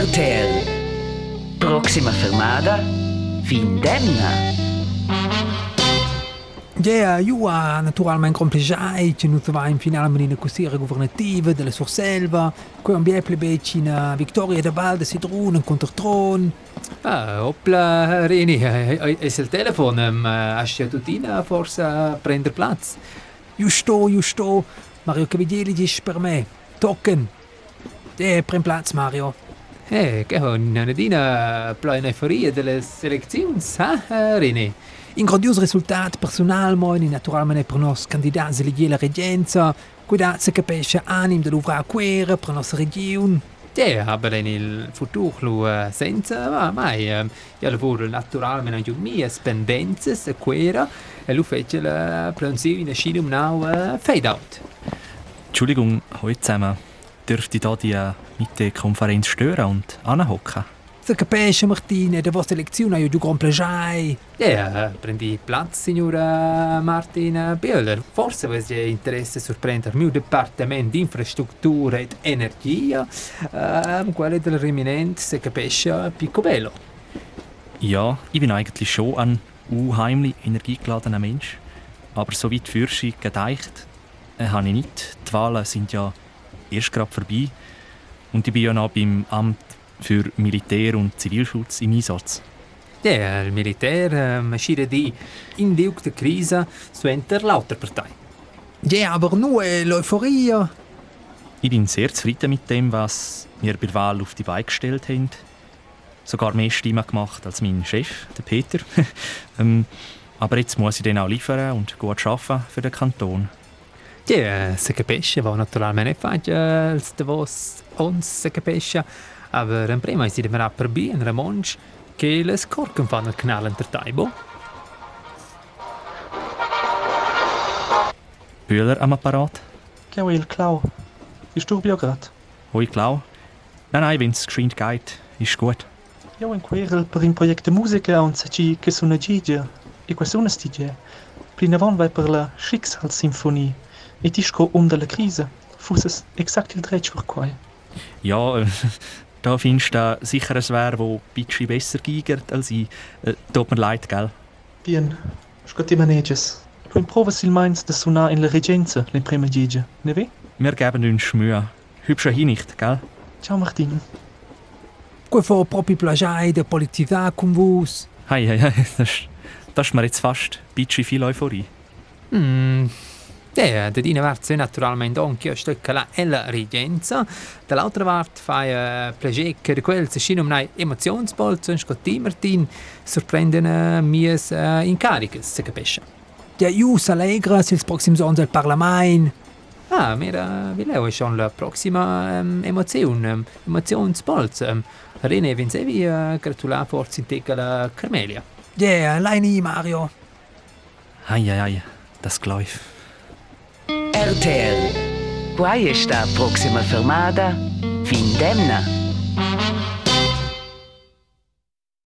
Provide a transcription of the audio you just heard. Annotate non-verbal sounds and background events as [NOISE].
RTL. Proxima fermada, Findemna. Ja, io ha naturalmente complicato che non va in finale una consigliera governativa della Surselva, qui abbiamo plebeci in Vittoria da Val de Sidrun, contro Tron. Ah, hoppla, Reni, è il telefono, um, hast du Tina forse prendere Platz? Giusto, giusto, Mario Cavigeli dice per me, tocken. Eh, prendi Platz, Mario. Eh, che è una Nadina planiferia delle selezioni, eh, Reni? In grandioso risultato personale, in naturalmente per i nostri candidati alle la reggenza, guidate si capisce animo dell'uvra quera per la nostra regione. Ja, aber in il futuro lo uh, senza, ma mai, uh, io lavoro naturalmente anche mie spendenze, se quera, e lo fece la pronzio in Schiene um now uh, fade out. Entschuldigung, heute zusammen. Dürfte ich da die äh, Mitte-Konferenz stören und anhocken? Si capisce, Martina, la vostra elezione è un gran piacere. Ja, prendi Platz, signora Martina Bieler. Forse avete interesse a sorprendere il mio Dipartimento di Infrastruttura ed Energia, uh, quello del Reminente, se capisce, Picobello. Ja, ich bin eigentlich schon ein unheimlich energiegeladener Mensch. Aber so weit Fürschi gedeicht äh, habe ich nicht. Die Wahlen sind ja erst gerade vorbei. Und ich bin ja noch beim Amt für Militär- und Zivilschutz im Einsatz. Ja, il militare um, scire di inducte crisi suenter lauter Partei. Ja, aber nur äh, l'Euphorie. Ich bin sehr zufrieden mit dem, was wir bei der Wahl auf die Beine gestellt haben. Sogar mehr Stimmen gemacht als mein Chef, der Peter. [LAUGHS] ähm, aber jetzt muss ich dann auch liefern und gut arbeiten für den Kanton. Ja, se capisce, va naturalmente facile, il Davos uns se capisce, aber um, prima si deverà per bien Ramonsch che le scorchen fanno il canale inter Taibo. Bühler am Apparat. Che il Klau? Bist du ja grad? Hoi Klau. Nein, nein, wenn es geschwind geht, ist gut. Io in quel per un progetto musica und ci che sono Gigi. E questo è una stige. Prima von vai per la Schicksalssymphonie. E ti sco um della crisi. Fuss exakt il dreccio per qua. Ja, äh, [LAUGHS] da findest du sicher ein Wer, wo ein bisschen besser geigert als ich. Äh, tut mir leid, gell? Bien. Scotti maneges. Poi prova sil meins de suonar in la reggenza le prime Gigi. Ne ve? Wir geben uns Mühe. Hübscher hin nicht, gell? Ciao Martin. Qui fa proprio piacere der Politica con vos. Hei, hei, hei, das, das ist mir jetzt fast ein bisschen viel Euphorie. Mm. Ja, da dina parte naturalmente anche stöcca la e la rigenza, dall'altra parte fai uh, piacere che quel se scino un emotionsbolzen scotti Martin sorprendono mies uh, incariche, se capisce. Ja, io s'allegra se il prossimo anno del Parlamento. Ah, mira, vi leo schon la prossima um, emozione, um, emotionsbolz. Um, Rene, vincevi uh, gratulare forse in te la Carmelia. Ja, lei nie, Mario. Hei, hei, hei, das Gleif. RTL. Quai è sta proxima fermada? Findemna.